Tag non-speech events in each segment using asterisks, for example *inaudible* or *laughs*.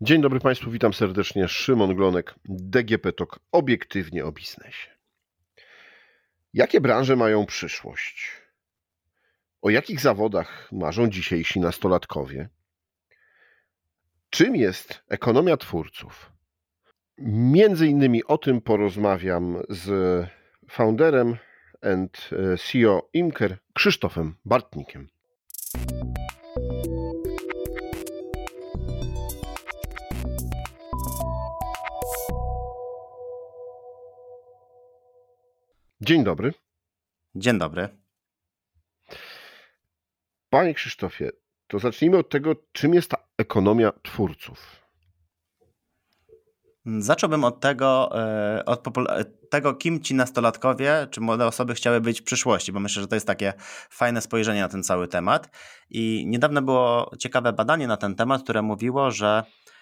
Dzień dobry Państwu, witam serdecznie. Szymon Glonek, DGP TOK, obiektywnie o biznesie. Jakie branże mają przyszłość? O jakich zawodach marzą dzisiejsi nastolatkowie? Czym jest ekonomia twórców? Między innymi o tym porozmawiam z founderem and CEO Imker Krzysztofem Bartnikiem. Dzień dobry. Dzień dobry. Panie Krzysztofie, to zacznijmy od tego, czym jest ta ekonomia twórców. Zacząłbym od tego, e, od tego, kim ci nastolatkowie czy młode osoby chciały być w przyszłości, bo myślę, że to jest takie fajne spojrzenie na ten cały temat. I niedawno było ciekawe badanie na ten temat, które mówiło, że e,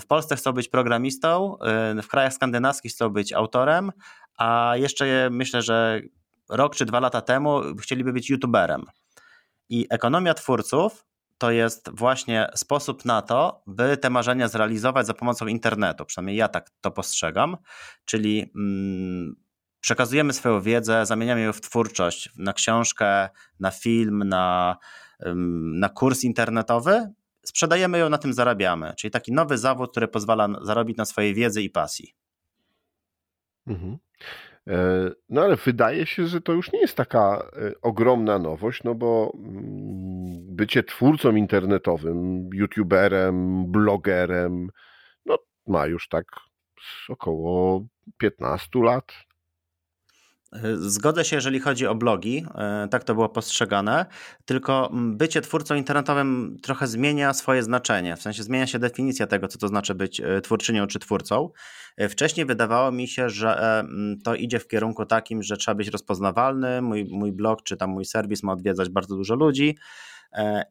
w Polsce chcą być programistą, e, w krajach skandynawskich chcą być autorem, a jeszcze myślę, że rok czy dwa lata temu chcieliby być youtuberem. I ekonomia twórców to jest właśnie sposób na to, by te marzenia zrealizować za pomocą internetu. Przynajmniej ja tak to postrzegam. Czyli mm, przekazujemy swoją wiedzę, zamieniamy ją w twórczość, na książkę, na film, na, na kurs internetowy. Sprzedajemy ją, na tym zarabiamy. Czyli taki nowy zawód, który pozwala zarobić na swojej wiedzy i pasji. Mhm. E, no ale wydaje się, że to już nie jest taka e, ogromna nowość, no bo mm, bycie twórcą internetowym, youtuberem, blogerem, no ma już tak około 15 lat. Zgodzę się, jeżeli chodzi o blogi, e, tak to było postrzegane, tylko bycie twórcą internetowym trochę zmienia swoje znaczenie, w sensie zmienia się definicja tego, co to znaczy być e, twórczynią czy twórcą. E, wcześniej wydawało mi się, że to idzie w kierunku takim, że trzeba być rozpoznawalny, mój, mój blog czy tam mój serwis ma odwiedzać bardzo dużo ludzi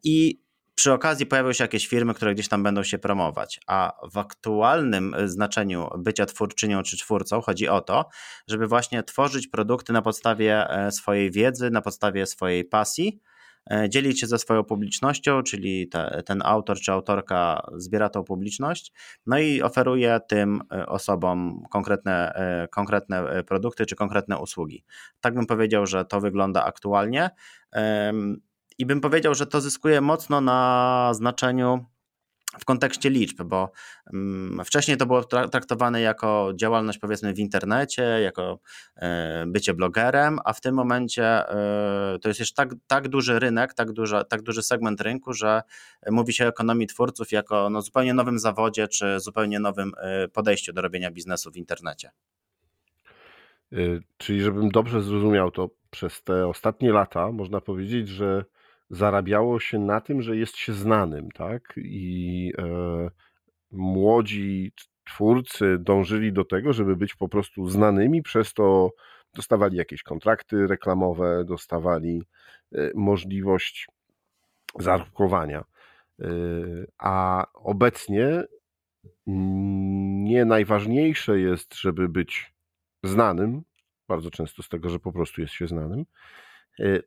i przy okazji pojawią się jakieś firmy, które gdzieś tam będą się promować, a w aktualnym e, znaczeniu bycia twórczynią czy twórcą chodzi o to, żeby właśnie tworzyć produkty na podstawie e, swojej wiedzy, na podstawie swojej pasji, e, dzielić się ze swoją publicznością, czyli te, ten autor czy autorka zbiera tą publiczność, no i oferuje tym osobom konkretne, konkretne produkty czy konkretne usługi. Tak bym powiedział, że to wygląda aktualnie. I bym powiedział, że to zyskuje mocno na znaczeniu w kontekście liczb, bo mm, wcześniej to było traktowane jako działalność powiedzmy w internecie, jako e, bycie blogerem, a w tym momencie e, to jest już tak, tak duży rynek, tak, duża, tak duży segment rynku, że mówi się o ekonomii twórców jako no, zupełnie nowym zawodzie, czy zupełnie nowym e, podejściu do robienia biznesu w internecie. Czyli żebym dobrze zrozumiał to, przez te ostatnie lata można powiedzieć, że zarabiało się na tym, że jest się znanym, tak? I e, młodzi twórcy dążyli do tego, żeby być po prostu znanymi, przez to dostawali jakieś kontrakty reklamowe, dostawali e, możliwość zarobkowania. E, a obecnie nie najważniejsze jest, żeby być znanym, bardzo często z tego, że po prostu jest się znanym,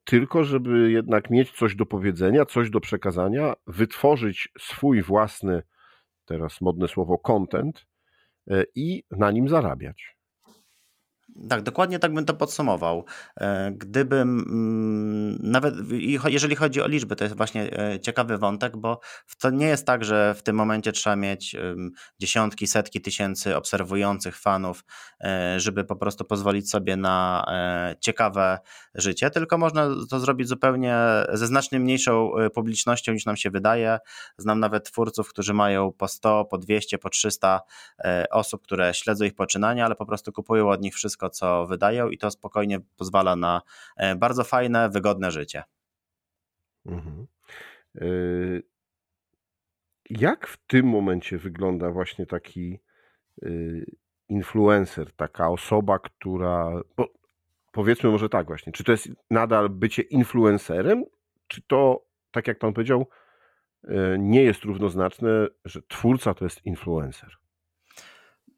tylko żeby jednak mieć coś do powiedzenia, coś do przekazania, wytworzyć swój własny, teraz modne słowo, content e, i na nim zarabiać. Tak, dokładnie tak bym to podsumował. E, gdybym mm, nawet, jeżeli chodzi o liczby, to jest właśnie e, ciekawy wątek, bo to nie jest tak, że w tym momencie trzeba mieć dziesiątki, setki tysięcy obserwujących fanów, e, żeby po prostu pozwolić sobie na ciekawe życie, tylko można to zrobić zupełnie ze znacznie mniejszą publicznością niż nam się wydaje. Znam nawet twórców, którzy mają po 100, po 200, po 300 osób, które śledzą ich poczynania, ale po prostu kupują od nich wszystko, co wydają, i to spokojnie pozwala na e, bardzo fajne, wygodne życie. Mhm. E, jak w tym momencie wygląda właśnie taki e, influencer, taka osoba, która. Bo powiedzmy może tak właśnie, czy to jest nadal bycie influencerem, czy to, tak jak pan powiedział, nie jest równoznaczne, że twórca to jest influencer?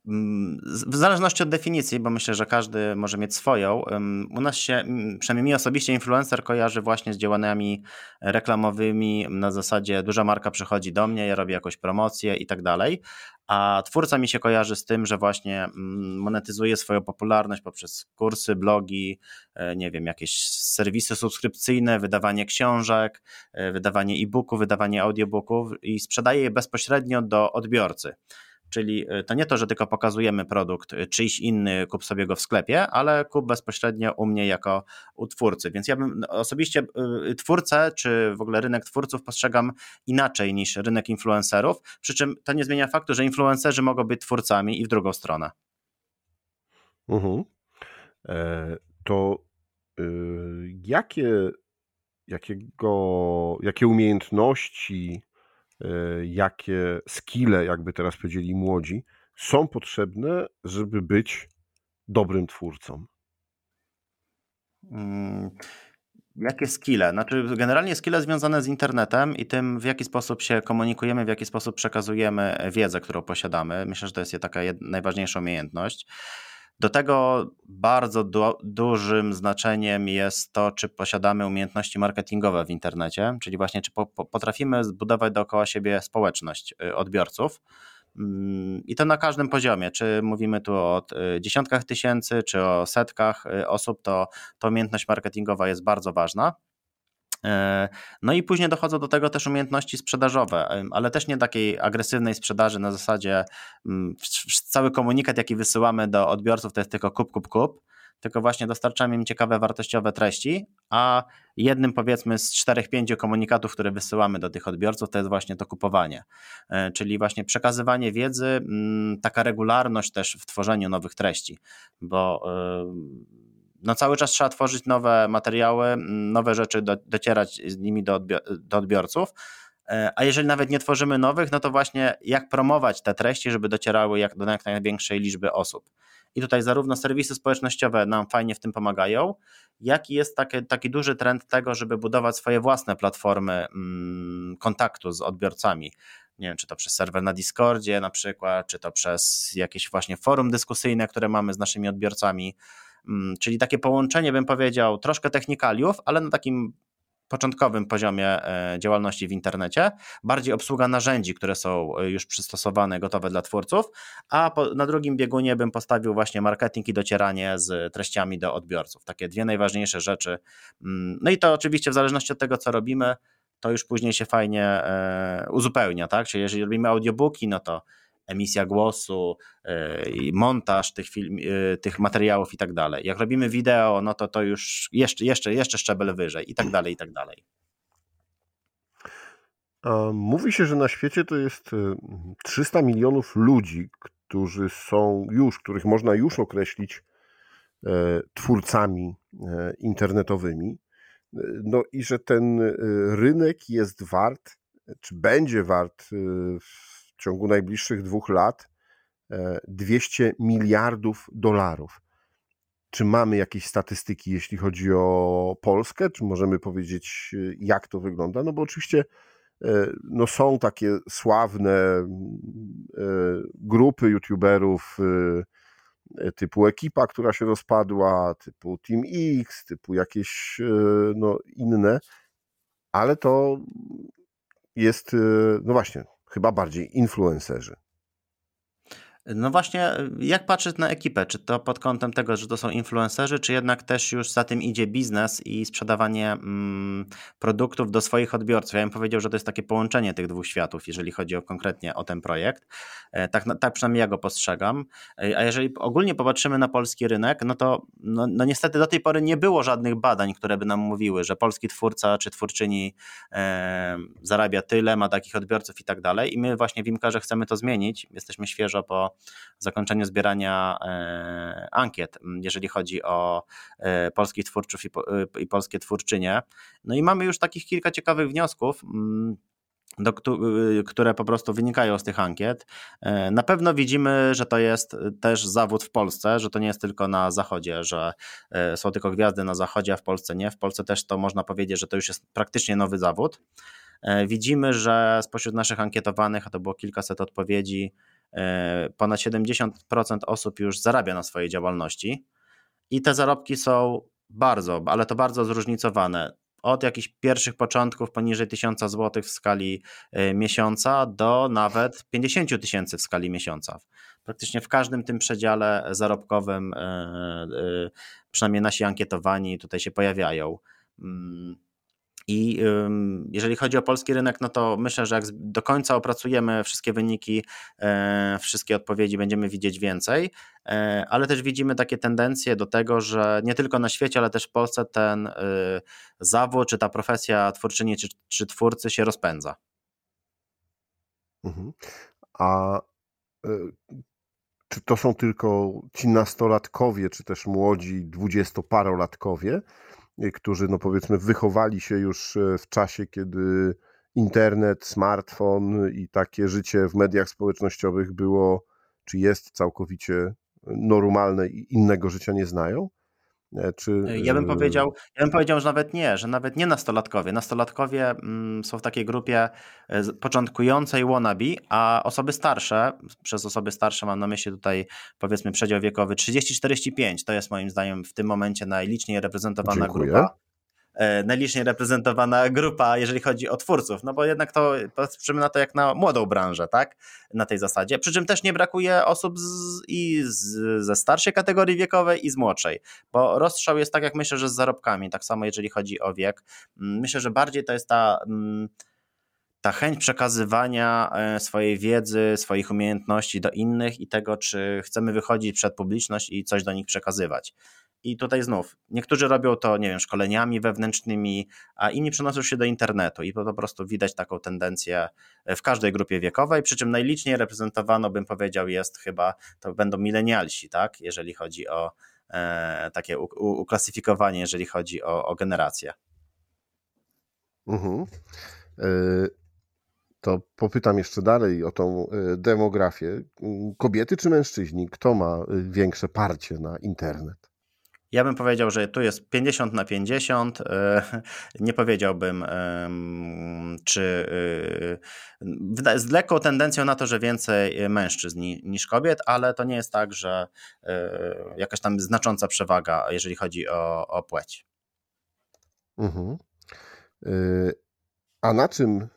Mm, w zależności od definicji, bo myślę, że każdy może mieć swoją, u nas się, przynajmniej mi osobiście, influencer kojarzy właśnie z działaniami reklamowymi na zasadzie duża marka przychodzi do mnie, ja robię jakąś promocję i tak dalej, a twórca mi się kojarzy z tym, że właśnie monetyzuje swoją popularność poprzez kursy, blogi, e, nie wiem, jakieś serwisy subskrypcyjne, wydawanie książek, e, wydawanie e-booków, wydawanie audiobooków i sprzedaje je bezpośrednio do odbiorcy. Czyli y, to nie to, że tylko pokazujemy produkt, y, czyjś inny kup sobie go w sklepie, ale kup bezpośrednio u mnie jako u twórcy. Więc ja bym osobiście y, twórcę, czy w ogóle rynek twórców postrzegam inaczej niż rynek influencerów. Przy czym to nie zmienia faktu, że influencerzy mogą być twórcami i w drugą stronę. Mhm. E, to y, jakie, jakiego, jakie umiejętności E, jakie skille, jakby teraz powiedzieli młodzi, są potrzebne, żeby być dobrym twórcą? Hmm. Jakie skille? Znaczy, generalnie skille związane z internetem i tym, w jaki sposób się komunikujemy, w jaki sposób przekazujemy wiedzę, którą posiadamy. Myślę, że to jest taka najważniejsza umiejętność. Do tego bardzo du dużym znaczeniem jest to, czy posiadamy umiejętności marketingowe w internecie, czyli właśnie czy po potrafimy zbudować dookoła siebie społeczność y, odbiorców. Mm, I to na każdym poziomie, czy mówimy tu o y, dziesiątkach tysięcy, czy o setkach y, osób, to, to umiejętność marketingowa jest bardzo ważna. E, no i później dochodzą do tego też umiejętności sprzedażowe, ale też nie takiej agresywnej sprzedaży na zasadzie mm, cały komunikat, jaki wysyłamy do odbiorców, to jest tylko kup, kup, kup, tylko właśnie dostarczamy im ciekawe, wartościowe treści, a jednym powiedzmy z czterech, pięciu komunikatów, które wysyłamy do tych odbiorców, to jest właśnie to kupowanie, e, czyli właśnie przekazywanie wiedzy, mm, taka regularność też w tworzeniu nowych treści, bo no cały czas trzeba tworzyć nowe materiały, nowe rzeczy, do, docierać z nimi do, do odbiorców. E, a jeżeli nawet nie tworzymy nowych, no to właśnie jak promować te treści, żeby docierały jak do jak największej liczby osób. I tutaj zarówno serwisy społecznościowe nam fajnie w tym pomagają, jak i jest taki, taki duży trend tego, żeby budować swoje własne platformy kontaktu z odbiorcami. Nie wiem, czy to przez serwer na Discordzie na przykład, czy to przez jakieś właśnie forum dyskusyjne, które mamy z naszymi odbiorcami. Mm, czyli takie połączenie, bym powiedział, troszkę technikaliów, ale na takim początkowym poziomie e, działalności w internecie, bardziej obsługa narzędzi, które są e, już przystosowane, gotowe dla twórców, a po, na drugim biegunie bym postawił właśnie marketing i docieranie z treściami do odbiorców. Takie dwie najważniejsze rzeczy. Mm, no i to oczywiście w zależności od tego, co robimy, to już później się fajnie e, uzupełnia, tak? Czyli jeżeli robimy audiobooki, no to emisja głosu, e, montaż tych, film, e, tych materiałów i tak dalej. Jak robimy wideo, no to to już jeszcze, jeszcze, jeszcze szczebel wyżej i tak dalej, i tak dalej. Mówi się, że na świecie to jest 300 e, milionów ludzi, którzy są już, których można już określić twórcami internetowymi. No i że ten rynek jest wart, czy będzie wart w ciągu najbliższych dwóch lat 200 e, miliardów dolarów. Czy mamy jakieś statystyki, jeśli chodzi o Polskę? Czy możemy powiedzieć, e, jak to wygląda? No bo oczywiście e, no są takie sławne grupy youtuberów typu Ekipa, która się rozpadła, typu Team X, typu jakieś no, inne, ale to jest, no właśnie, chyba bardziej influencerzy. No właśnie, jak patrzeć na ekipę? Czy to pod kątem tego, że to są influencerzy, czy jednak też już za tym idzie biznes i sprzedawanie mm, produktów do swoich odbiorców? Ja bym powiedział, że to jest takie połączenie tych dwóch światów, jeżeli chodzi o konkretnie o ten projekt. E, tak, tak przynajmniej ja go postrzegam. E, a jeżeli ogólnie popatrzymy na polski rynek, no to no, no niestety do tej pory nie było żadnych badań, które by nam mówiły, że polski twórca czy twórczyni e, zarabia tyle, ma takich odbiorców i tak dalej. I my właśnie w Imkarze chcemy to zmienić. Jesteśmy świeżo po zakończeniu zbierania e, ankiet, jeżeli chodzi o e, polskich twórców i, e, i polskie twórczynie. No i mamy już takich kilka ciekawych wniosków do, które po prostu wynikają z tych ankiet. Na pewno widzimy, że to jest też zawód w Polsce, że to nie jest tylko na zachodzie, że są tylko gwiazdy na zachodzie, a w Polsce nie. W Polsce też to można powiedzieć, że to już jest praktycznie nowy zawód. Widzimy, że spośród naszych ankietowanych, a to było kilkaset odpowiedzi, ponad 70% osób już zarabia na swojej działalności i te zarobki są bardzo, ale to bardzo zróżnicowane od jakichś pierwszych początków poniżej 1000 zł w skali e, miesiąca do nawet 50 tysięcy w skali miesiąca. Praktycznie w każdym tym przedziale zarobkowym, e, e, przynajmniej nasi ankietowani tutaj się pojawiają. I jeżeli chodzi o polski rynek, no to myślę, że jak do końca opracujemy wszystkie wyniki, e, wszystkie odpowiedzi, będziemy widzieć więcej, e, ale też widzimy takie tendencje do tego, że nie tylko na świecie, ale też w Polsce ten y, zawód, czy ta profesja twórczyni, czy, czy twórcy się rozpędza. Mhm. A e, czy to są tylko ci nastolatkowie, czy też młodzi dwudziestoparolatkowie, Y, którzy, no powiedzmy, wychowali się już e, w czasie, kiedy internet, smartfon i takie życie w mediach społecznościowych było, czy jest całkowicie normalne i innego życia nie znają? E, czy... E, ja bym powiedział, ja bym powiedział, że nawet nie, że nawet nie nastolatkowie. Nastolatkowie mm, są w takiej grupie e, początkującej wannabe, a osoby starsze, przez osoby starsze mam na myśli tutaj powiedzmy przedział wiekowy 30-45, to jest moim zdaniem w tym momencie najliczniej reprezentowana Dziękuję. grupa. E, najliczniej reprezentowana grupa, jeżeli chodzi o twórców, no bo jednak to patrzymy na to jak na młodą branżę, tak? Na tej zasadzie. Przy czym też nie brakuje osób z, i z, ze starszej kategorii wiekowej i z młodszej, bo rozstrzał jest tak jak myślę, że z zarobkami, tak samo jeżeli chodzi o wiek. Mm, myślę, że bardziej to jest ta mm, ta chęć przekazywania e, swojej wiedzy, swoich umiejętności do innych i tego, czy chcemy wychodzić przed publiczność i coś do nich przekazywać. I tutaj znów, niektórzy robią to, nie wiem, szkoleniami wewnętrznymi, a inni przenoszą się do internetu i po prostu widać taką tendencję w każdej grupie wiekowej, przy czym najliczniej reprezentowano, bym powiedział, jest chyba, to będą milenialsi, tak, jeżeli chodzi o e, takie u, u, uklasyfikowanie, jeżeli chodzi o, o generację. Mhm. E, to popytam jeszcze dalej o tą e, demografię. Kobiety czy mężczyźni? Kto ma e, większe parcie na internet? Ja bym powiedział, że tu jest 50 na 50. E, nie powiedziałbym, czy z lekką tendencją na to, że więcej mężczyzn niż kobiet, ale to nie jest tak, że e, jakaś tam znacząca przewaga, jeżeli chodzi o, o płeć. Mhm. A na czym y,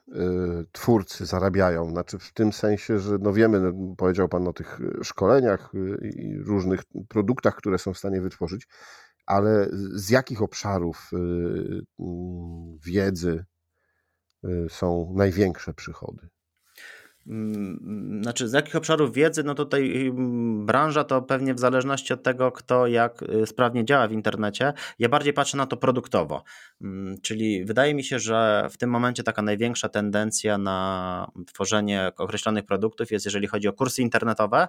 twórcy zarabiają? Znaczy w tym sensie, że no wiemy, no, powiedział Pan o tych szkoleniach y, i różnych produktach, które są w stanie wytworzyć, ale z jakich obszarów y, wiedzy są największe przychody? Mm, znaczy, z jakich obszarów wiedzy, no tutaj mm, branża to pewnie w zależności od tego, kto jak y, sprawnie działa w internecie. Ja bardziej patrzę na to produktowo. Mm, czyli wydaje mi się, że w tym momencie taka największa tendencja na tworzenie określonych produktów jest, jeżeli chodzi o kursy internetowe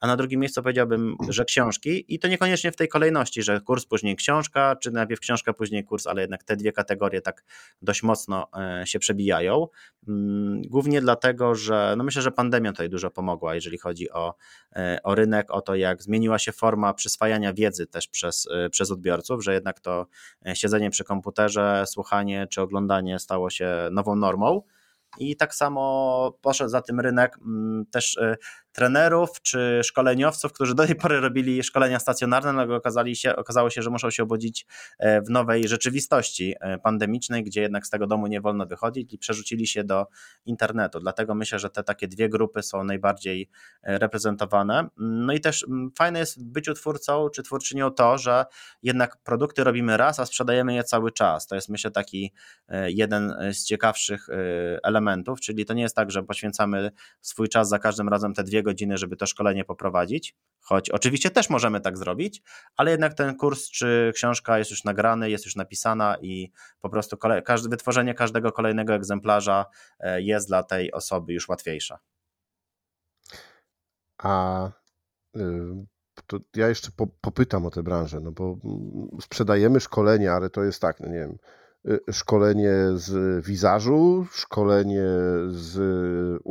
a na drugim miejscu powiedziałbym, że książki i to niekoniecznie w tej kolejności, że kurs, później książka, czy najpierw książka, później kurs, ale jednak te dwie kategorie tak dość mocno e, się przebijają. Mm, głównie dlatego, że no myślę, że pandemia tutaj dużo pomogła, jeżeli chodzi o, e, o rynek, o to, jak zmieniła się forma przyswajania wiedzy też przez, e, przez odbiorców, że jednak to siedzenie przy komputerze, słuchanie czy oglądanie stało się nową normą. I tak samo poszedł za tym rynek mm, też trenerów czy szkoleniowców, którzy do tej pory robili szkolenia stacjonarne, no okazali się, okazało się, że muszą się obudzić e, w nowej rzeczywistości e, pandemicznej, gdzie jednak z tego domu nie wolno wychodzić i przerzucili się do internetu. Dlatego myślę, że te takie dwie grupy są najbardziej e, reprezentowane. No i też fajne jest w byciu twórcą czy twórczynią to, że jednak produkty robimy raz, a sprzedajemy je cały czas. To jest myślę taki jeden z ciekawszych elementów, czyli to nie jest tak, że poświęcamy swój czas za każdym razem te dwie godziny, żeby to szkolenie poprowadzić, choć oczywiście też możemy tak zrobić, ale jednak ten kurs czy książka jest już nagrany, jest już napisana i po prostu kolej, każde, wytworzenie każdego kolejnego egzemplarza e, jest dla tej osoby już łatwiejsze. A y, to ja jeszcze po, popytam o tę branżę, no bo mm, sprzedajemy szkolenia, ale to jest tak, no nie wiem, y, szkolenie z wizażu, szkolenie z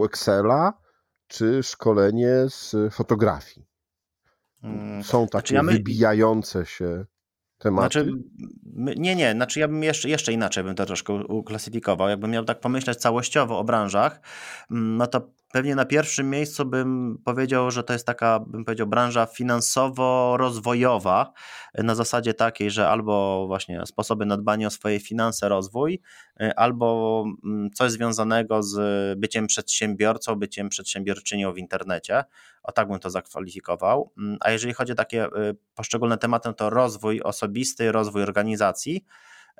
Excela, czy szkolenie z fotografii? Mm, Są takie znaczy ja my... wybijające się tematy? Znaczy, nie, nie, znaczy ja bym jeszcze, jeszcze inaczej bym to troszkę uklasyfikował. Jakbym miał tak pomyśleć całościowo o branżach, mm, no to pewnie na pierwszym miejscu bym powiedział, że to jest taka, bym powiedział, branża finansowo-rozwojowa, na zasadzie takiej, że albo właśnie sposoby na dbanie o swoje finanse, rozwój, albo mm, coś związanego z byciem przedsiębiorcą, byciem przedsiębiorczynią w internecie. O tak bym to zakwalifikował. Mm, a jeżeli chodzi o takie y, poszczególne tematy, to rozwój osobisty, rozwój organizacji.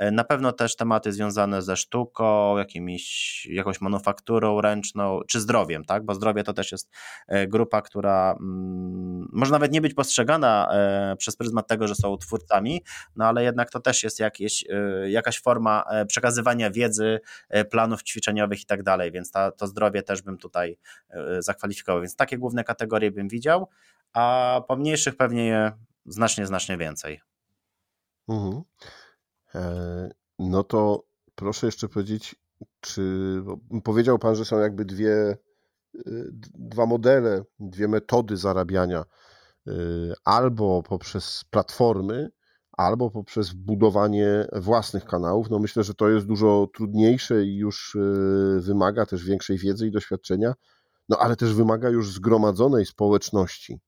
E, na pewno też tematy związane ze sztuką, jakimiś, jakąś manufakturą ręczną, czy zdrowiem, tak? Bo zdrowie to też jest e, grupa, która mm, może nawet nie być postrzegana e, przez pryzmat tego, że są twórcami, no ale jednak to też jest jakieś, jakaś forma przekazywania wiedzy, planów ćwiczeniowych i tak dalej, więc ta, to zdrowie też bym tutaj zakwalifikował. Więc takie główne kategorie bym widział, a pomniejszych pewnie je znacznie, znacznie więcej. Mhm. No to proszę jeszcze powiedzieć, czy powiedział Pan, że są jakby dwie, y, dwa modele, dwie metody zarabiania, y, albo poprzez platformy, albo poprzez budowanie własnych kanałów. No myślę, że to jest dużo trudniejsze i już y, wymaga też większej wiedzy i doświadczenia, no ale też wymaga już zgromadzonej społeczności.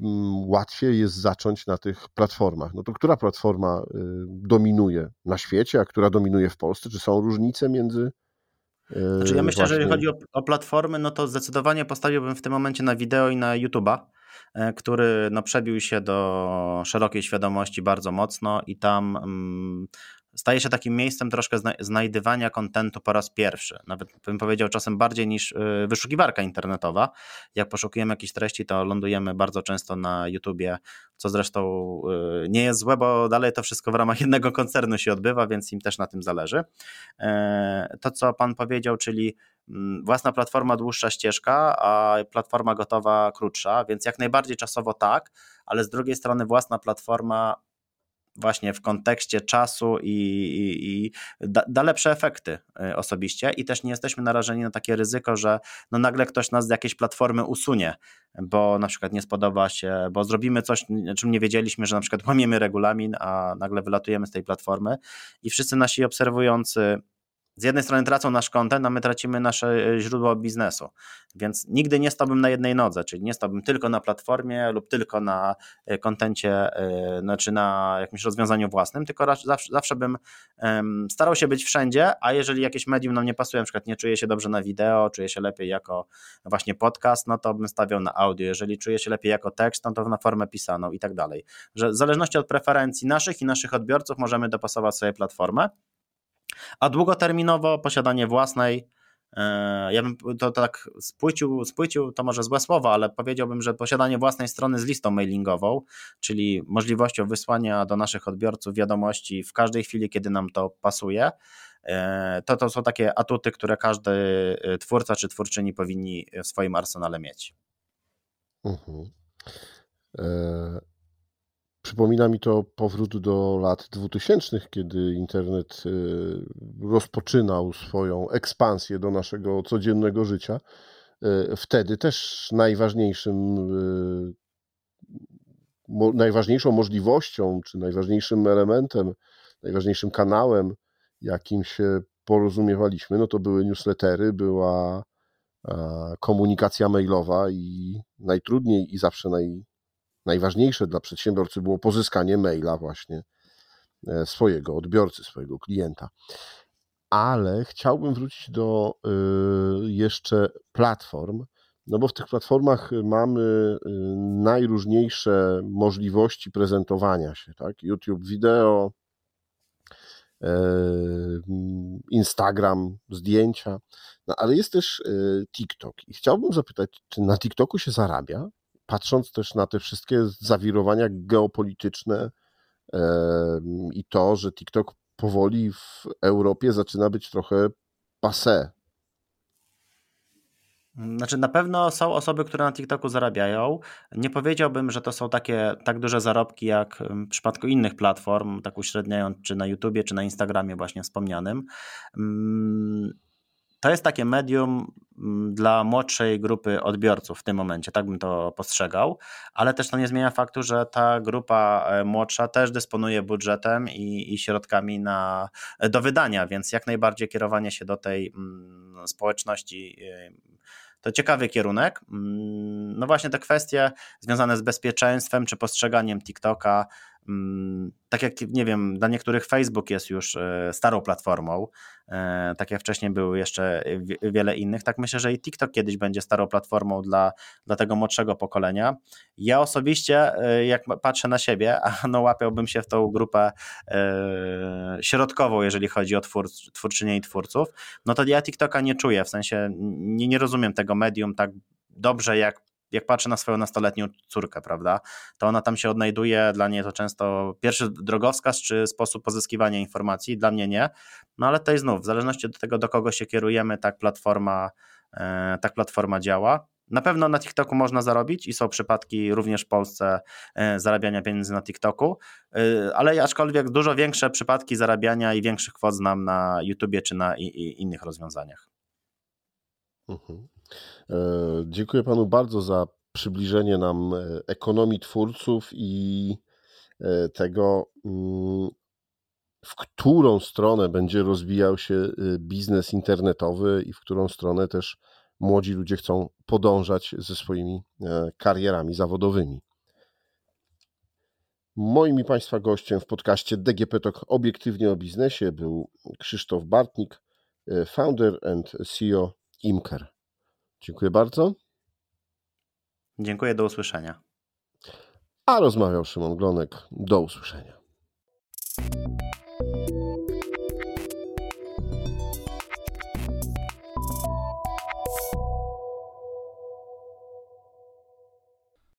Mm, łatwiej jest zacząć na tych platformach. No to która platforma y, dominuje na świecie, a która dominuje w Polsce? Czy są różnice między y, znaczy ja myślę, właśnie... że jeżeli chodzi o, o, platformy, no to zdecydowanie postawiłbym w tym momencie na wideo i na YouTube'a, e, który no, przebił się do szerokiej świadomości bardzo mocno i tam mm, staje się takim miejscem troszkę znajdywania kontentu po raz pierwszy. Nawet bym powiedział czasem bardziej niż y, wyszukiwarka internetowa. Jak poszukujemy jakichś treści, to lądujemy bardzo często na YouTubie, co zresztą y, nie jest złe, bo dalej to wszystko w ramach *laughs* jednego koncernu się odbywa, więc im też na tym zależy. E, to, co pan powiedział, czyli mm, własna platforma dłuższa ścieżka, a platforma gotowa krótsza, więc jak najbardziej czasowo tak, ale z drugiej strony własna platforma właśnie w kontekście czasu i, i, i da, da, lepsze efekty y, osobiście. I też nie jesteśmy narażeni na takie ryzyko, że no nagle ktoś nas z jakiejś platformy usunie, bo na przykład nie spodoba się, bo zrobimy coś, czym nie wiedzieliśmy, że na przykład łamiemy regulamin, a nagle wylatujemy z tej platformy. I wszyscy nasi obserwujący z jednej strony tracą nasz content, a my tracimy nasze e, źródło biznesu. Więc nigdy nie stałbym na jednej nodze, czyli nie stałbym tylko na platformie lub tylko na kontencie, e, znaczy na jakimś rozwiązaniu własnym, tylko zawsze, zawsze bym starał się być wszędzie, a jeżeli jakieś medium nam nie pasuje, na przykład nie czuję się dobrze na wideo, czuję się lepiej jako właśnie podcast, no to bym stawiał na audio. Jeżeli czuję się lepiej jako tekst, no to na formę pisaną i tak dalej. Że w zależności od preferencji naszych i naszych odbiorców możemy dopasować sobie platformę. A długoterminowo posiadanie własnej, e, ja bym to tak spłycił, spłycił, to może złe słowo, ale powiedziałbym, że posiadanie własnej strony z listą mailingową, czyli możliwością wysłania do naszych odbiorców wiadomości w każdej chwili, kiedy nam to pasuje, e, to, to są takie atuty, które każdy e, twórca czy twórczyni powinni w swoim arsenale mieć. Uh-huh. Przypomina mi to powrót do lat 2000, kiedy internet y, rozpoczynał swoją ekspansję do naszego codziennego życia. Y, wtedy też najważniejszym, y, najważniejszą możliwością, czy najważniejszym elementem, najważniejszym kanałem, jakim się porozumiewaliśmy, no to były newslettery, była komunikacja mailowa i najtrudniej i zawsze naj, najważniejsze dla przedsiębiorcy było pozyskanie maila właśnie e, swojego odbiorcy, swojego klienta. Ale chciałbym wrócić do e, jeszcze platform, no bo w tych platformach mamy e, najróżniejsze możliwości prezentowania się, tak? YouTube wideo, Instagram, zdjęcia, no ale jest też TikTok. I chciałbym zapytać, czy na TikToku się zarabia? Patrząc też na te wszystkie zawirowania geopolityczne i to, że TikTok powoli w Europie zaczyna być trochę passé. Znaczy, na pewno są osoby, które na TikToku zarabiają. Nie powiedziałbym, że to są takie tak duże zarobki jak w przypadku innych platform, tak uśredniając, czy na YouTubie, czy na Instagramie, właśnie wspomnianym. To jest takie medium mm, dla młodszej grupy odbiorców w tym momencie, tak bym to postrzegał, ale też to nie zmienia faktu, że ta grupa e, młodsza też dysponuje budżetem i, i środkami na, do wydania, więc jak najbardziej kierowanie się do tej mm, społeczności to ciekawy kierunek. Mm, no właśnie te kwestie związane z bezpieczeństwem czy postrzeganiem TikToka, tak jak nie wiem, dla niektórych Facebook jest już e, starą platformą, e, tak jak wcześniej były jeszcze wiele innych, tak myślę, że i TikTok kiedyś będzie starą platformą dla, dla tego młodszego pokolenia. Ja osobiście, e, jak patrzę na siebie, a no łapiałbym się w tą grupę środkową, jeżeli chodzi o twór, twórczynie i twórców, no to ja TikToka nie czuję, w sensie nie, nie rozumiem tego medium tak dobrze, jak jak patrzę na swoją nastoletnią córkę, prawda, to ona tam się odnajduje, dla niej to często pierwszy drogowskaz czy sposób pozyskiwania informacji, dla mnie nie, no ale tutaj znów, w zależności od tego, do kogo się kierujemy, tak platforma, e, tak platforma działa. Na pewno na TikToku można zarobić i są przypadki również w Polsce e, zarabiania pieniędzy na TikToku, e, ale aczkolwiek dużo większe przypadki zarabiania i większych kwot znam na YouTubie czy na innych rozwiązaniach. Mhm. E, dziękuję panu bardzo za przybliżenie nam e, ekonomii twórców i e, tego, mm, w którą stronę będzie rozwijał się biznes internetowy i w którą stronę też młodzi ludzie chcą podążać ze swoimi karierami zawodowymi. Moim i Państwa gościem w podcaście DGP Talk obiektywnie o biznesie był Krzysztof Bartnik, founder and CEO Imker. Dziękuję bardzo. Dziękuję, do usłyszenia. A rozmawiał Szymon Glonek. Do usłyszenia.